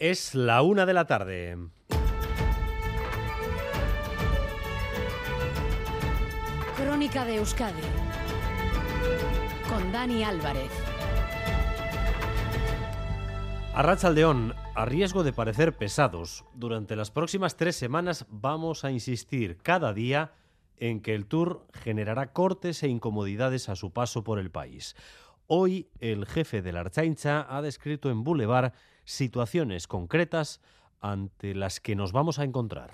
Es la una de la tarde. Crónica de Euskadi con Dani Álvarez. Arrachaldeón, a riesgo de parecer pesados, durante las próximas tres semanas vamos a insistir cada día en que el Tour generará cortes e incomodidades a su paso por el país. Hoy el jefe de la Archaincha ha descrito en Boulevard situaciones concretas ante las que nos vamos a encontrar.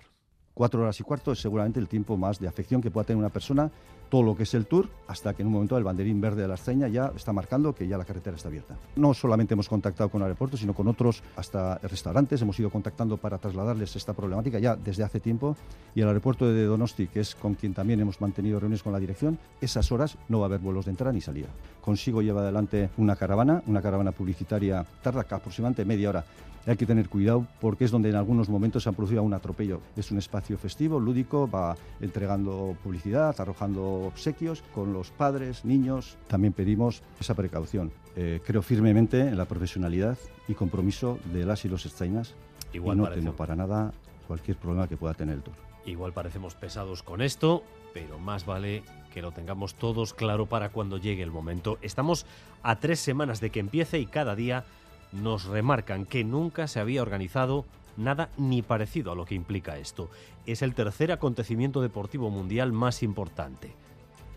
Cuatro horas y cuarto es seguramente el tiempo más de afección que pueda tener una persona, todo lo que es el tour, hasta que en un momento el banderín verde de la Archaña ya está marcando que ya la carretera está abierta. No solamente hemos contactado con el aeropuerto, sino con otros hasta restaurantes, hemos ido contactando para trasladarles esta problemática ya desde hace tiempo y el aeropuerto de Donosti, que es con quien también hemos mantenido reuniones con la dirección, esas horas no va a haber vuelos de entrada ni salida. Consigo lleva adelante una caravana, una caravana publicitaria, tarda aproximadamente media hora hay que tener cuidado porque es donde en algunos momentos se han producido un atropello. Es un espacio festivo, lúdico, va entregando publicidad, arrojando obsequios con los padres, niños. También pedimos esa precaución. Eh, creo firmemente en la profesionalidad y compromiso de las y los estainas Igual y no parece- temo para nada cualquier problema que pueda tener el tour. Igual parecemos pesados con esto, pero más vale que lo tengamos todos claro para cuando llegue el momento. Estamos a tres semanas de que empiece y cada día nos remarcan que nunca se había organizado nada ni parecido a lo que implica esto. Es el tercer acontecimiento deportivo mundial más importante.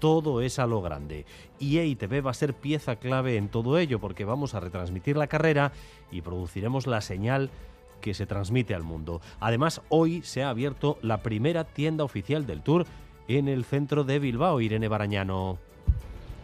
Todo es a lo grande. Y EITV va a ser pieza clave en todo ello porque vamos a retransmitir la carrera y produciremos la señal que se transmite al mundo. Además, hoy se ha abierto la primera tienda oficial del Tour en el centro de Bilbao, Irene Barañano.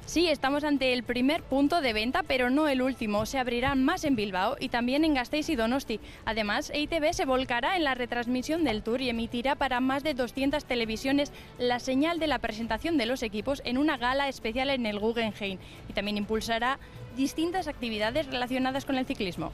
Sí, estamos ante el primer punto de venta, pero no el último. Se abrirán más en Bilbao y también en Gasteiz y Donosti. Además, EITB se volcará en la retransmisión del Tour y emitirá para más de 200 televisiones la señal de la presentación de los equipos en una gala especial en el Guggenheim. Y también impulsará distintas actividades relacionadas con el ciclismo.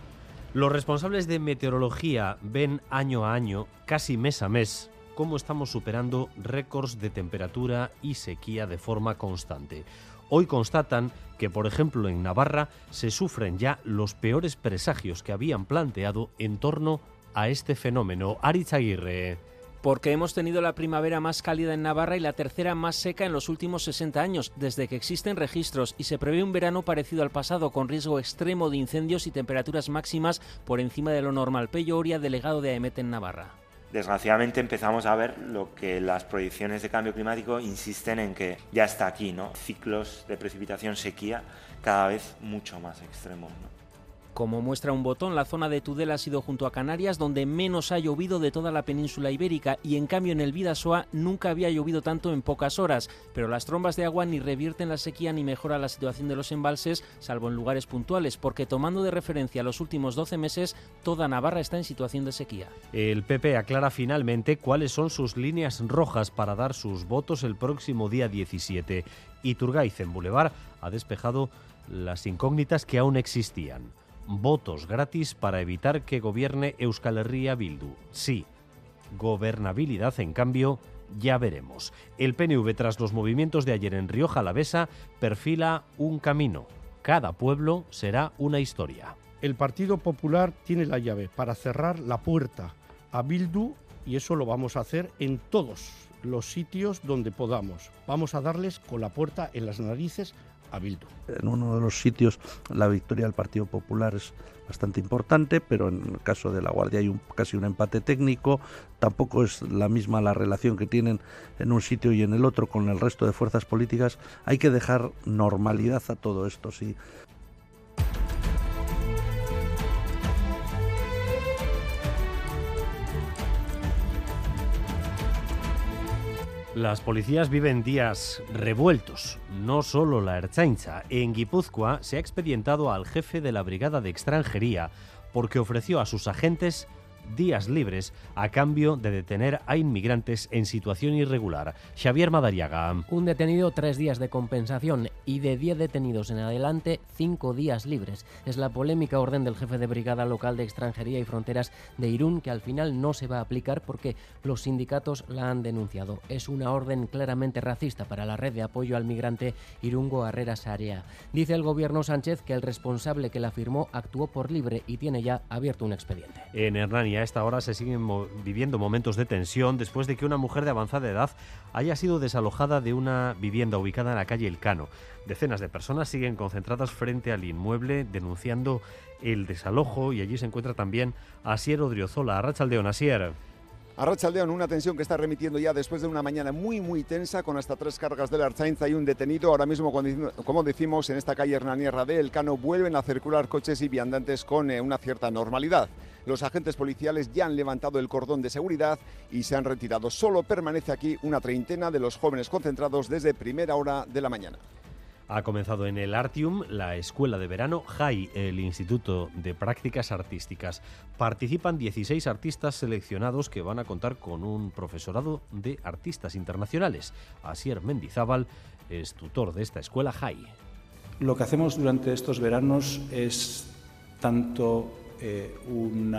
Los responsables de meteorología ven año a año, casi mes a mes, cómo estamos superando récords de temperatura y sequía de forma constante. Hoy constatan que, por ejemplo, en Navarra se sufren ya los peores presagios que habían planteado en torno a este fenómeno. Aritz Aguirre. Porque hemos tenido la primavera más cálida en Navarra y la tercera más seca en los últimos 60 años, desde que existen registros, y se prevé un verano parecido al pasado, con riesgo extremo de incendios y temperaturas máximas por encima de lo normal. Pello Oria, delegado de AEMET en Navarra. Desgraciadamente empezamos a ver lo que las proyecciones de cambio climático insisten en que ya está aquí, ¿no? Ciclos de precipitación sequía cada vez mucho más extremos, ¿no? Como muestra un botón, la zona de Tudela ha sido junto a Canarias donde menos ha llovido de toda la península ibérica y en cambio en el Bidasoa nunca había llovido tanto en pocas horas, pero las trombas de agua ni revierten la sequía ni mejora la situación de los embalses, salvo en lugares puntuales, porque tomando de referencia los últimos 12 meses, toda Navarra está en situación de sequía. El PP aclara finalmente cuáles son sus líneas rojas para dar sus votos el próximo día 17. Y Turgaiz en Boulevard ha despejado las incógnitas que aún existían. Votos gratis para evitar que gobierne Euskal Herria Bildu. Sí. Gobernabilidad, en cambio, ya veremos. El PNV, tras los movimientos de ayer en Rioja Alavesa, perfila un camino. Cada pueblo será una historia. El Partido Popular tiene la llave para cerrar la puerta a Bildu y eso lo vamos a hacer en todos los sitios donde podamos. Vamos a darles con la puerta en las narices En uno de los sitios la victoria del Partido Popular es bastante importante, pero en el caso de La Guardia hay un, casi un empate técnico. Tampoco es la misma la relación que tienen en un sitio y en el otro con el resto de fuerzas políticas. Hay que dejar normalidad a todo esto. Sí. Las policías viven días revueltos, no solo la Ertzaintza. En Guipúzcoa se ha expedientado al jefe de la Brigada de Extranjería porque ofreció a sus agentes días libres a cambio de detener a inmigrantes en situación irregular. Xavier Madariaga. Un detenido, tres días de compensación y de diez detenidos en adelante, cinco días libres. Es la polémica orden del jefe de brigada local de extranjería y fronteras de Irún que al final no se va a aplicar porque los sindicatos la han denunciado. Es una orden claramente racista para la red de apoyo al migrante Irungo Arrera Sarea. Dice el gobierno Sánchez que el responsable que la firmó actuó por libre y tiene ya abierto un expediente. En Hernani a esta hora se siguen viviendo momentos de tensión después de que una mujer de avanzada edad haya sido desalojada de una vivienda ubicada en la calle El Cano. Decenas de personas siguen concentradas frente al inmueble denunciando el desalojo y allí se encuentra también Asier Odriozola. Arrachaldeón, Asier. Arrachaldeón, una tensión que está remitiendo ya después de una mañana muy, muy tensa, con hasta tres cargas de la Archainza y un detenido. Ahora mismo, como decimos, en esta calle Hernanierra de Elcano vuelven a circular coches y viandantes con eh, una cierta normalidad. Los agentes policiales ya han levantado el cordón de seguridad y se han retirado. Solo permanece aquí una treintena de los jóvenes concentrados desde primera hora de la mañana. Ha comenzado en el Artium la escuela de verano JAI, el Instituto de Prácticas Artísticas. Participan 16 artistas seleccionados que van a contar con un profesorado de artistas internacionales. Asier Mendizábal es tutor de esta escuela JAI. Lo que hacemos durante estos veranos es tanto eh, un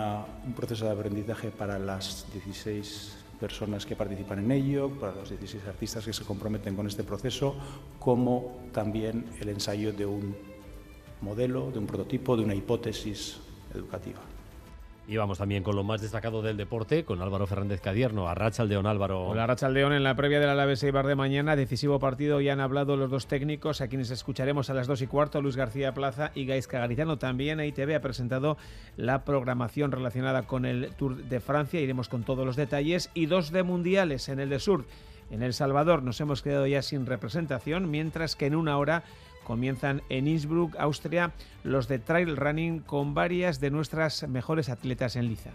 proceso de aprendizaje para las 16 personas que participan en ello, para los 16 artistas que se comprometen con este proceso, como también el ensayo de un modelo, de un prototipo, de una hipótesis educativa. Y vamos también con lo más destacado del deporte, con Álvaro Fernández Cadierno. Arracha Aldeón, Álvaro. Hola, Arracha Aldeón. En la previa del Alavés Eibar de mañana, decisivo partido, ya han hablado los dos técnicos, a quienes escucharemos a las dos y cuarto, Luis García Plaza y Gaisca Garitano. También ITV ha presentado la programación relacionada con el Tour de Francia. Iremos con todos los detalles. Y dos de mundiales en el de Sur. En El Salvador nos hemos quedado ya sin representación, mientras que en una hora comienzan en Innsbruck, Austria, los de trail running con varias de nuestras mejores atletas en liza.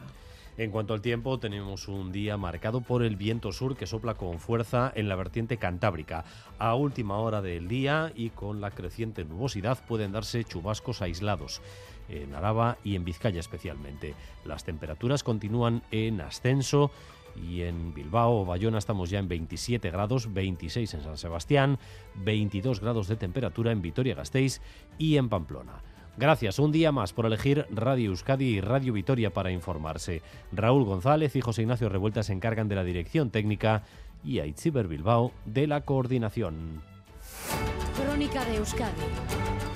En cuanto al tiempo, tenemos un día marcado por el viento sur que sopla con fuerza en la vertiente cantábrica. A última hora del día y con la creciente nubosidad pueden darse chubascos aislados en Araba y en Vizcaya especialmente. Las temperaturas continúan en ascenso y en Bilbao o Bayona estamos ya en 27 grados, 26 en San Sebastián, 22 grados de temperatura en Vitoria-Gasteiz y en Pamplona. Gracias un día más por elegir Radio Euskadi y Radio Vitoria para informarse. Raúl González y José Ignacio Revuelta se encargan de la dirección técnica y Aitziber Bilbao de la coordinación. Crónica de Euskadi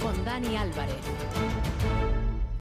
con Dani Álvarez.